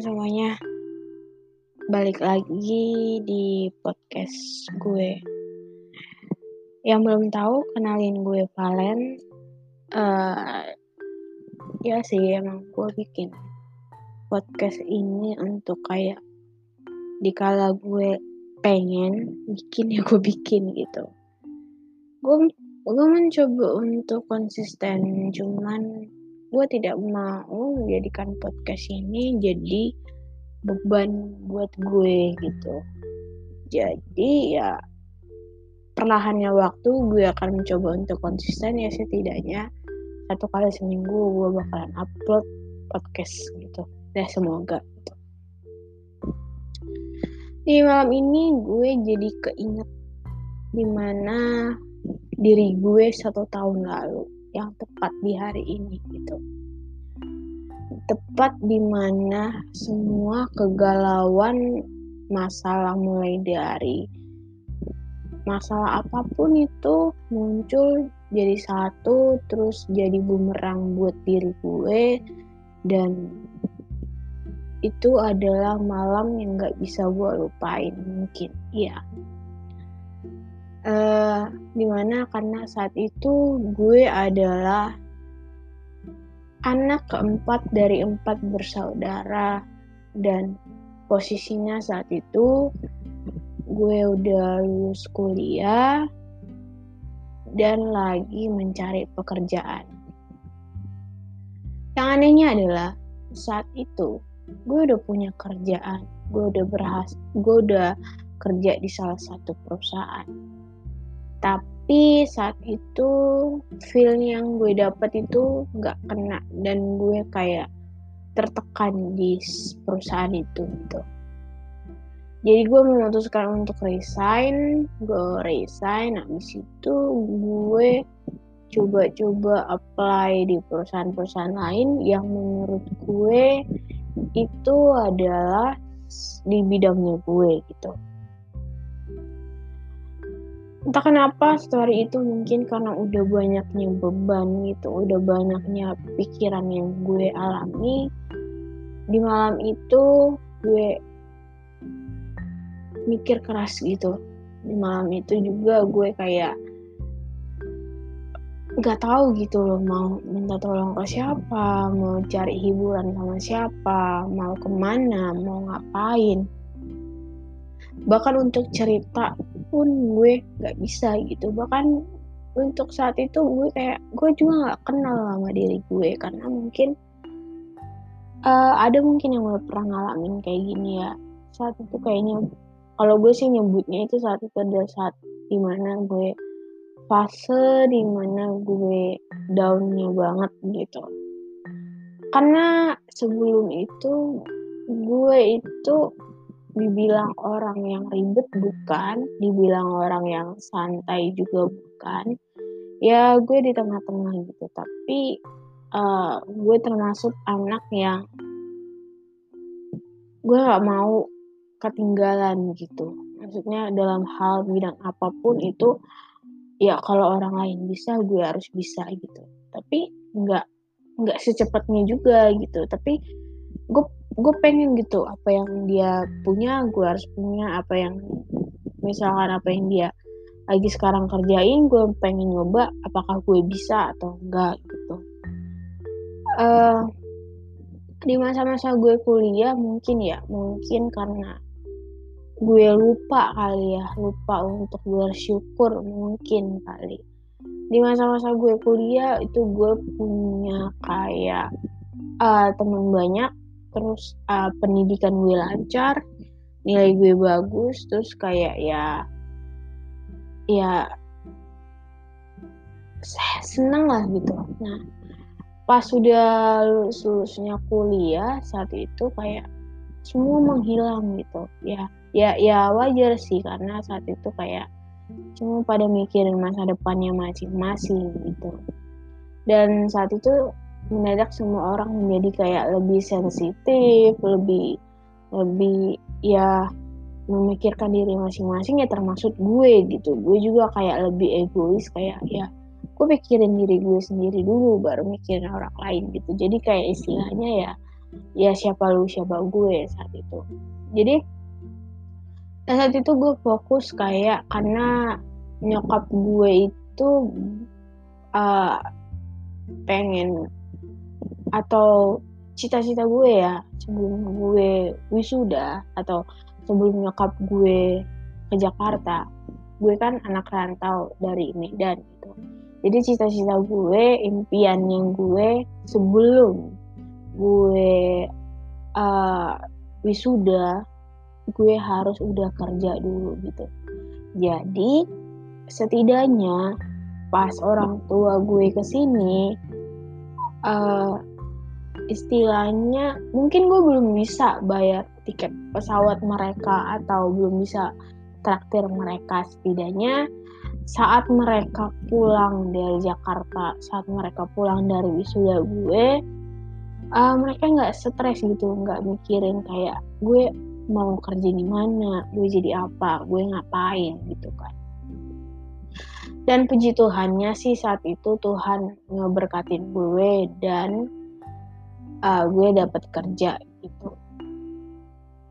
semuanya, balik lagi di podcast gue. Yang belum tahu, kenalin gue Valen. Uh, ya sih, emang gue bikin podcast ini untuk kayak dikala gue pengen bikin ya gue bikin gitu. Gue gue mencoba untuk konsisten, cuman gue tidak mau menjadikan podcast ini jadi beban buat gue gitu. Jadi ya perlahannya waktu gue akan mencoba untuk konsisten ya setidaknya satu kali seminggu gue bakalan upload podcast gitu. Ya semoga. Gitu. di malam ini gue jadi keinget di mana diri gue satu tahun lalu yang tepat di hari ini gitu. Tepat di mana semua kegalauan masalah mulai dari masalah apa pun itu muncul jadi satu terus jadi bumerang buat diri gue dan itu adalah malam yang gak bisa gue lupain mungkin. Ya uh, di mana karena saat itu gue adalah anak keempat dari empat bersaudara. Dan posisinya saat itu gue udah lulus kuliah dan lagi mencari pekerjaan. Yang anehnya adalah saat itu gue udah punya kerjaan, gue udah berhasil, gue udah kerja di salah satu perusahaan tapi saat itu feel yang gue dapet itu nggak kena dan gue kayak tertekan di perusahaan itu gitu. Jadi gue memutuskan untuk resign gue resign habis itu gue coba-coba apply di perusahaan-perusahaan lain yang menurut gue itu adalah di bidangnya gue gitu entah kenapa story itu mungkin karena udah banyaknya beban gitu udah banyaknya pikiran yang gue alami. Di malam itu gue mikir keras gitu. Di malam itu juga gue kayak nggak tahu gitu loh mau minta tolong ke siapa mau cari hiburan sama siapa mau ke mana mau ngapain. Bahkan untuk cerita pun gue nggak bisa gitu. Bahkan untuk saat itu gue kayak gue juga nggak kenal sama diri gue. Karena mungkin uh, ada mungkin yang udah pernah ngalamin kayak gini ya. Saat itu kayaknya kalau gue sih nyebutnya itu saat itu ada saat di mana gue fase di mana gue downnya banget gitu. Karena sebelum itu gue itu dibilang orang yang ribet bukan, dibilang orang yang santai juga bukan. Ya gue di tengah-tengah gitu, tapi uh, gue termasuk anak yang gue gak mau ketinggalan gitu. Maksudnya dalam hal bidang apa pun itu ya kalau orang lain bisa gue harus bisa gitu. Tapi nggak nggak secepatnya juga gitu. Tapi gue gue pengen gitu apa yang dia punya gue harus punya apa yang misalkan apa yang dia lagi sekarang kerjain gue pengen nyoba apakah gue bisa atau enggak gitu. Uh, di masa-masa gue kuliah mungkin ya mungkin karena gue lupa kali ya lupa untuk bersyukur mungkin kali. Di masa-masa gue kuliah itu gue punya kayak uh, teman banyak terus uh, pendidikan gue lancar nilai gue bagus terus kayak ya ya saya senang lah gitu. Nah pas sudah lulus lulusnya kuliah saat itu kayak semua menghilang gitu. Ya ya ya wajar sih karena saat itu kayak cuma pada mikirin masa depannya masing-masing gitu. Dan saat itu mendadak semua orang menjadi kayak lebih sensitif, lebih lebih ya memikirkan diri masing-masing ya termasuk gue gitu. Gue juga kayak lebih egois kayak ya gue pikirin diri gue sendiri dulu baru mikirin orang lain gitu. Jadi kayak istilahnya ya ya siapa lu siapa gue saat itu jadi saat itu gue fokus kayak karena nyokap gue itu uh, pengen atau cita-cita gue ya sebelum gue wisuda atau sebelum nyokap gue ke Jakarta gue kan anak rantau dari Medan gitu. Jadi cita-cita gue impian yang gue sebelum gue uh, wisuda gue harus udah kerja dulu gitu. Jadi setidaknya pas orang tua gue ke sini uh, istilahnya mungkin gue belum bisa bayar tiket pesawat mereka atau belum bisa traktir mereka. Setidaknya saat mereka pulang dari Jakarta saat mereka pulang dari wisuda gue uh, mereka nggak stres gitu nggak mikirin kayak gue mau kerja di mana gue jadi apa gue ngapain gitu kan. Dan puji Tuhannya sih saat itu Tuhan ngeberkatin gue dan uh, gue dapat kerja gitu.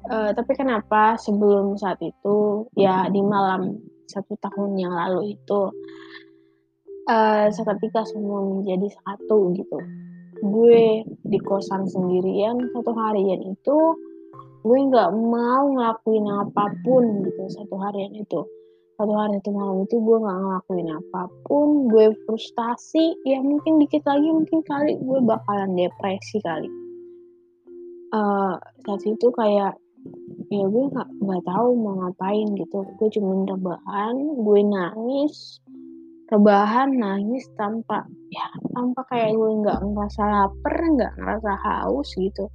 Uh, tapi kenapa sebelum saat itu ya di malam satu tahun yang lalu itu uh, seketika semua menjadi satu gitu. Gue di kosan sendirian satu harian itu gue nggak mau ngelakuin apa pun gitu satu harian itu satu hari itu malam itu gue nggak ngelakuin apa pun gue frustasi ya mungkin dikit lagi mungkin kali gue bakalan depresi kali. Uh, saat itu kayak ya gue nggak nggak tahu mau ngapain gitu. Gue cuma rebahan gue nangis rebahan nangis tanpa ya tanpa kayak gue nggak ngerasa lapar nggak ngerasa haus gitu.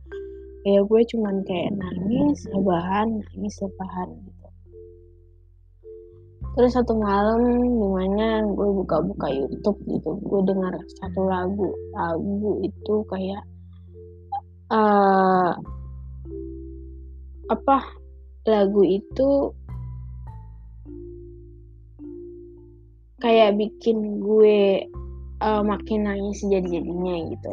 Ya gue cuman kayak nangis rebahan nangis rebahan terus satu malam di mana gue buka-buka YouTube gitu gue dengar satu lagu lagu itu kayak uh, apa lagu itu kayak bikin gue uh, makin nangis jadi-jadinya gitu.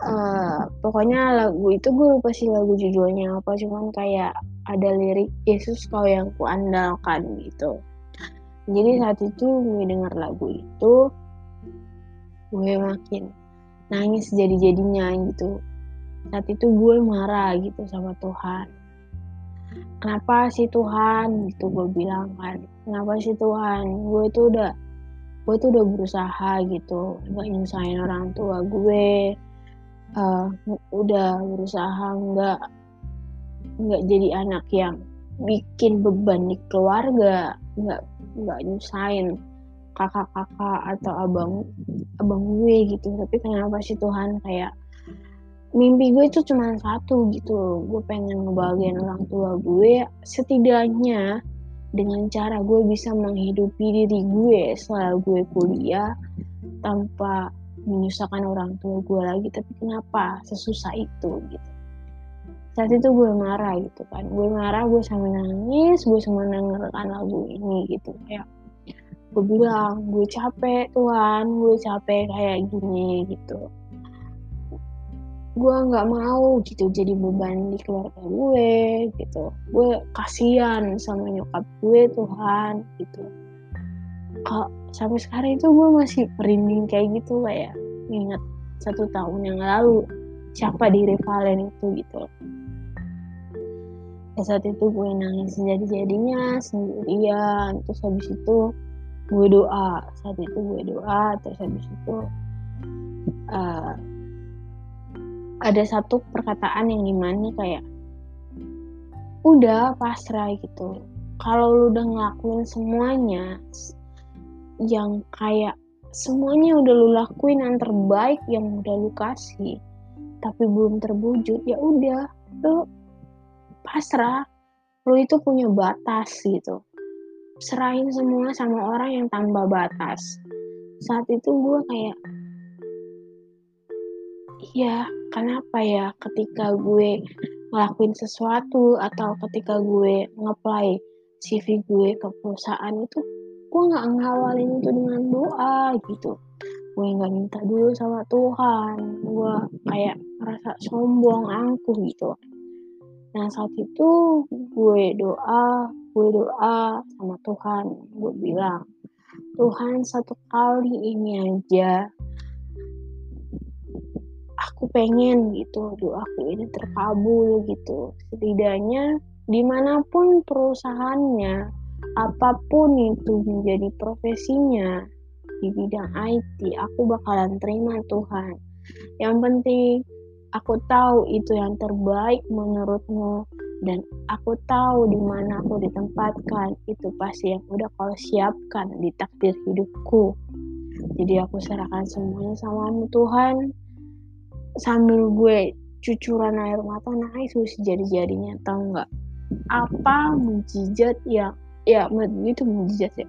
Uh, pokoknya lagu itu gue lupa sih lagu judulnya apa cuman kayak ada lirik Yesus kau yang kuandalkan gitu. Jadi saat itu gue denger lagu itu gue makin nangis jadi-jadinya gitu. Saat itu gue marah gitu sama Tuhan. Kenapa sih Tuhan? Gitu gue bilang kan. Kenapa sih Tuhan? Gue tuh udah gue tuh udah berusaha gitu nggak nyusahin orang tua gue. Uh, udah berusaha nggak nggak jadi anak yang bikin beban di keluarga nggak nggak nyusahin kakak-kakak atau abang abang gue gitu. Tapi kenapa sih Tuhan kayak mimpi gue itu cuma satu gitu gue pengen ngebahagiain orang tua gue setidaknya dengan cara gue bisa menghidupi diri gue setelah gue kuliah tanpa menyusahkan orang tua gue lagi. Tapi kenapa? Sesusah itu gitu saat itu gue marah gitu kan. Gue marah gue sambil nangis gue sambil dengarkan lagu ini gitu. Kayak gue bilang gue capek Tuhan gue capek kayak gini gitu. Gue nggak mau gitu jadi beban di keluarga gue gitu. Gue kasihan sama nyokap gue Tuhan gitu. Kok sampai sekarang itu gue masih merinding kayak gitu kayak ingat satu tahun yang lalu siapa diri Valen itu gitu. Ya saat itu gue nangis jadi jadinya sendirian. Terus habis itu gue doa. Saat itu gue doa terus habis itu uh, ada satu perkataan yang di mana kayak udah pasrah gitu. Kalau lu udah ngelakuin semuanya yang kayak semuanya udah lu lakuin yang terbaik yang udah lu kasih tapi belum terwujud ya udah lu pasrah. Lu itu punya batas gitu. Serahin semua sama orang yang tanpa batas. Saat itu gue kayak iya kenapa ya ketika gue ngelakuin sesuatu atau ketika gue ngeplay CV gue ke perusahaan itu gue nggak ngawalin itu dengan doa gitu gue nggak minta dulu sama Tuhan. Gue kayak ngerasa sombong angkuh gitu. Nah saat itu gue doa gue doa sama Tuhan. Gue bilang Tuhan satu kali ini aja aku pengen gitu doaku ini terkabul gitu. Setidaknya di mana pun perusahaannya apa pun itu menjadi profesinya di bidang IT aku bakalan terima Tuhan. Yang penting aku tahu itu yang terbaik menurutmu dan aku tahu di mana aku ditempatkan. Itu pasti yang udah kau siapkan di takdir hidupku. Jadi aku serahkan semuanya samamu Tuhan. Sambil gue cucuran air mata naik terus jadi-jadinya tau nggak? Apa mujizat yang ya itu mujizat ya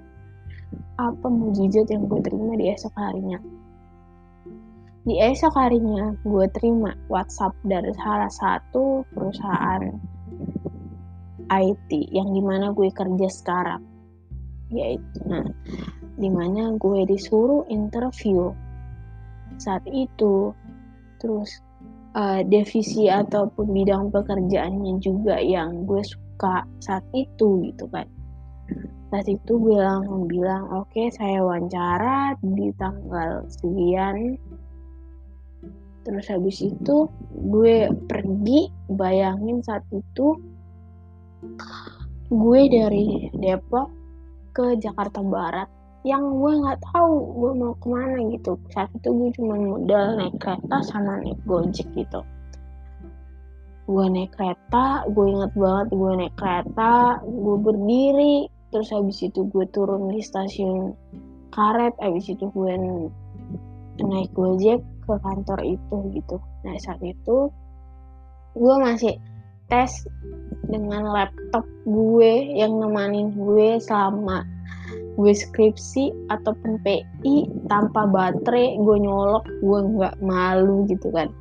apa mujizat yang gue terima di esok harinya? Di esok harinya gue terima WhatsApp dari salah satu perusahaan IT yang di mana gue kerja sekarang. Yaitu nah di mana gue disuruh interview. Saat itu terus uh, divisi ataupun bidang pekerjaannya juga yang gue suka saat itu gitu kan saat itu gue langsung bilang oke okay, saya wawancara di tanggal sekian. Terus habis itu gue pergi bayangin saat itu gue dari Depok ke Jakarta Barat yang gue nggak tahu gue mau ke mana gitu. Saat itu gue cuma modal naik kereta sama naik gojek gitu. Gue naik kereta gue inget banget gue naik kereta gue berdiri terus habis itu gue turun di stasiun karet habis itu gue naik gojek ke kantor itu gitu. Nah saat itu gue masih tes dengan laptop gue yang nemanin gue selama gue skripsi ataupun PI tanpa baterai gue nyolok gue nggak malu gitu kan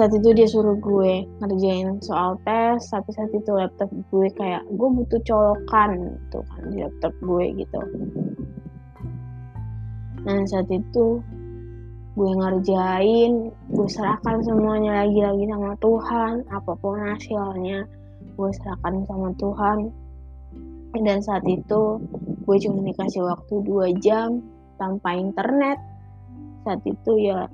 saat itu dia suruh gue ngerjain soal tes tapi saat itu laptop gue kayak gue butuh colokan gitu kan di laptop gue gitu. Nah saat itu gue ngerjain gue serahkan semuanya lagi-lagi sama Tuhan apa pun hasilnya gue serahkan sama Tuhan. Dan saat itu gue cuma dikasih waktu dua jam tanpa internet. Saat itu ya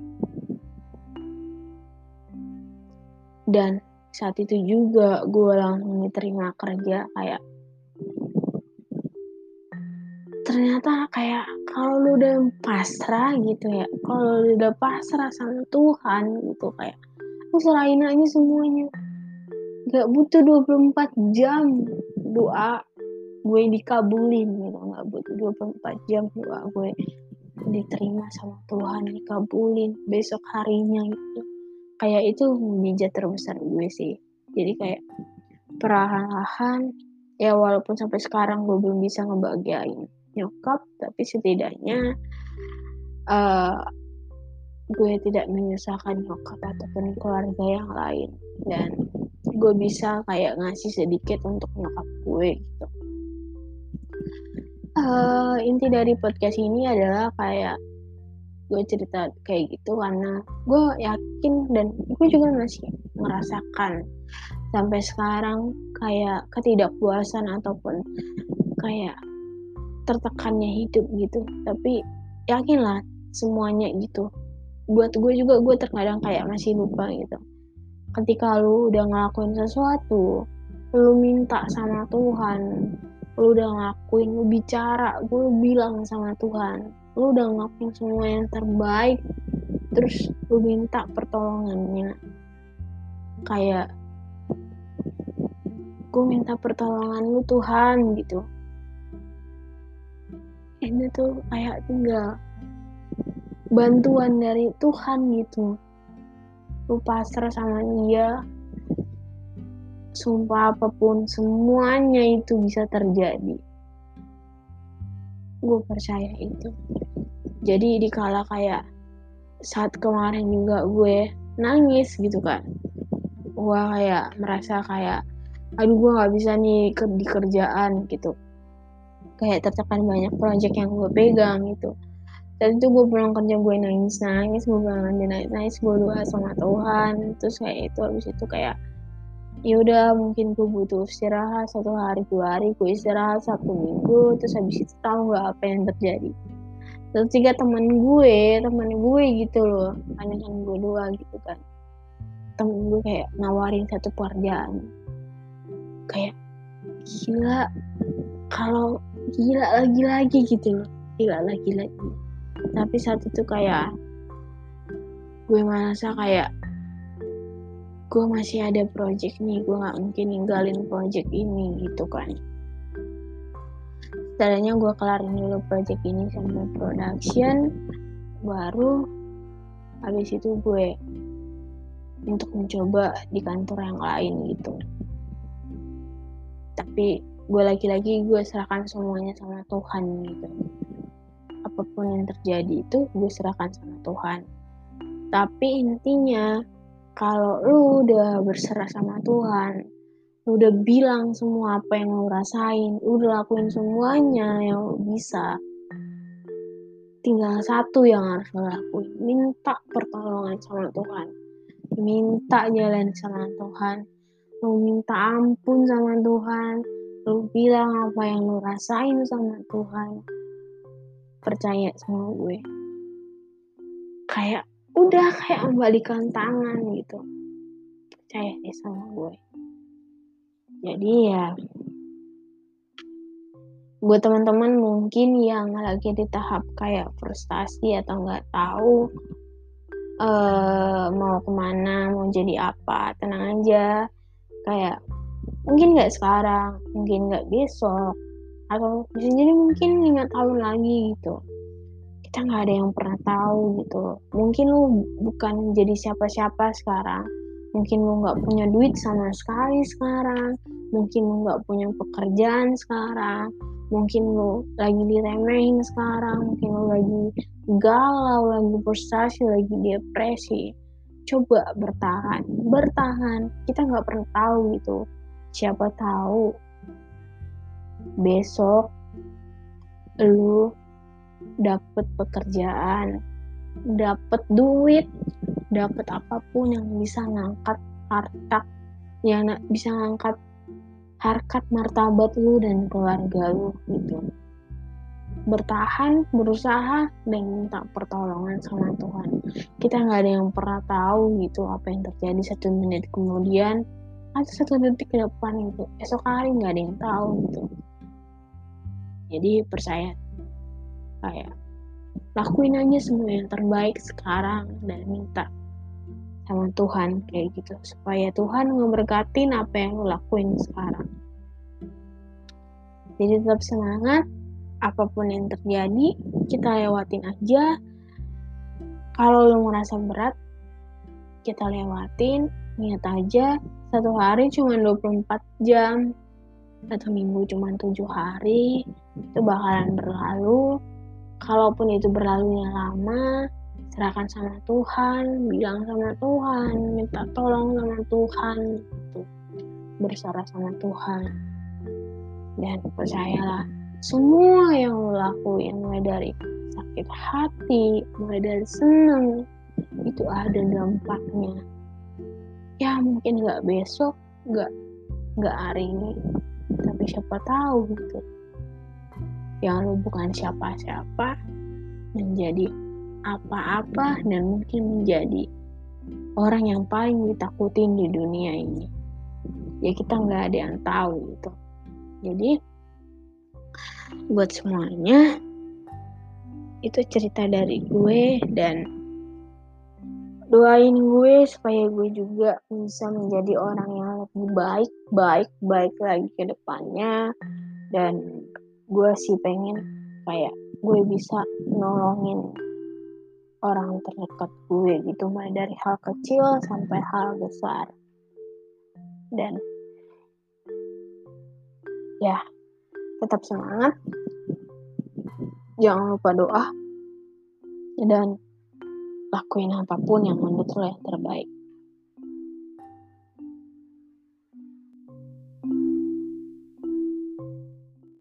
dan saat itu juga gue langsung diterima kerja kayak ternyata kayak kalau lu udah pasrah gitu ya kalau lu udah pasrah sama Tuhan gitu kayak lu serahin aja semuanya. Gak butuh 24 jam doa gue dikabulin gitu gak butuh 24 jam doa gue diterima sama Tuhan dikabulin besok harinya gitu kayak itu mujizat terbesar gue sih. Jadi kayak perlahan-lahan ya walaupun sampai sekarang gue belum bisa ngebahagiain nyokap tapi setidaknya uh, gue tidak menyusahkan nyokap ataupun keluarga yang lain. Dan gue bisa kayak ngasih sedikit untuk nyokap gue gitu. Uh, inti dari podcast ini adalah kayak gue cerita kayak gitu karena gue yakin dan gue juga masih merasakan sampai sekarang kayak ketidakpuasan ataupun kayak tertekannya hidup gitu. Tapi yakinlah semuanya gitu. Buat gue juga gue terkadang kayak masih lupa gitu. Ketika lu udah ngelakuin sesuatu lu minta sama Tuhan lu udah ngelakuin lu bicara gue bilang sama Tuhan lu udah ngelakuin semua yang terbaik terus lu minta pertolongannya. Kayak gue minta pertolongan lu Tuhan gitu. Ini tuh kayak tinggal bantuan dari Tuhan gitu. Lu pasrah sama dia. Sumpah apa pun semuanya itu bisa terjadi. Gue percaya itu jadi dikala kayak saat kemarin juga gue nangis gitu kan gue kayak merasa kayak aduh gue nggak bisa nih di kerjaan gitu. Kayak tertekan banyak project yang gue pegang gitu. Dan itu gue pulang kerja gue nangis nangis gue pulang kerja nangis nangis gue doa sama Tuhan. Terus kayak itu habis itu kayak ya udah mungkin gue butuh istirahat satu hari dua hari gue istirahat satu minggu. Terus habis itu tahu nggak apa yang terjadi terus tiga teman gue teman gue gitu loh. Hanya kan gue dua gitu kan. Temen gue kayak nawarin satu pekerjaan. Kayak gila kalau gila lagi-lagi gitu loh. Gila lagi-lagi. Tapi saat itu kayak gue merasa kayak gue masih ada project nih gue nggak mungkin ninggalin project ini gitu kan setidaknya gue kelarin dulu project ini sampai production baru habis itu gue untuk mencoba di kantor yang lain gitu. Tapi gue lagi-lagi gue serahkan semuanya sama Tuhan gitu. Apa pun yang terjadi itu gue serahkan sama Tuhan. Tapi intinya kalau lu udah berserah sama Tuhan lu udah bilang semua apa yang lu rasain lu udah lakuin semuanya yang lu bisa. Tinggal satu yang harus lo lakuin minta pertolongan sama Tuhan. Minta jalan sama Tuhan. Lu minta ampun sama Tuhan. Lu bilang apa yang lu rasain sama Tuhan. Percaya sama gue. Kayak udah kayak membalikan tangan gitu. Percaya deh sama gue jadi ya buat teman-teman mungkin yang lagi di tahap kayak frustasi atau nggak tahu uh, mau ke mana mau jadi apa tenang aja. Kayak mungkin nggak sekarang mungkin nggak besok atau bisa jadi mungkin lima tahun lagi gitu. Kita nggak ada yang pernah tahu gitu. Mungkin lu bukan jadi siapa-siapa sekarang. Mungkin lu nggak punya duit sama sekali sekarang mungkin nggak punya pekerjaan sekarang mungkin lu lagi diremehin sekarang mungkin lu lagi galau lagi frustasi lagi depresi. Coba bertahan bertahan. Kita nggak pernah tahu gitu. Siapa tahu besok lu dapet pekerjaan dapet duit dapet apa pun yang bisa ngangkat harta yang bisa ngangkat harkat martabat lu dan keluarga lu gitu. Bertahan berusaha dan minta pertolongan sama Tuhan. Kita nggak ada yang pernah tahu gitu apa yang terjadi satu menit kemudian atau satu detik ke depan gitu. Esok hari nggak ada yang tahu gitu. Jadi percaya. Kayak lakuin aja semua yang terbaik sekarang dan minta sama Tuhan kayak gitu. Supaya Tuhan ngeberkatin apa yang lo lakuin sekarang. Jadi tetap semangat apa pun yang terjadi kita lewatin aja. Kalau lo merasa berat kita lewatin niat aja satu hari cuma 24 jam satu minggu cuma tujuh hari itu bakalan berlalu. Kalaupun itu berlalunya lama serahkan sama Tuhan bilang sama Tuhan minta tolong sama Tuhan gitu. Berserah sama Tuhan. Dan percayalah semua yang lo lakuin mulai dari sakit hati mulai dari seneng itu ada dampaknya. Ya mungkin nggak besok nggak nggak hari ini tapi siapa tahu gitu. Yang lu bukan siapa-siapa menjadi apa-apa dan mungkin menjadi orang yang paling ditakutin di dunia ini. Ya kita nggak ada yang tahu gitu. Jadi buat semuanya itu cerita dari gue dan doain gue supaya gue juga bisa menjadi orang yang lebih baik baik baik lagi ke depannya. Dan gue sih pengen kayak gue bisa nolongin orang terdekat gue gitu mulai dari hal kecil sampai hal besar. Dan ya tetap semangat. Jangan lupa doa. Dan lakuin apa pun yang menurut lo yang terbaik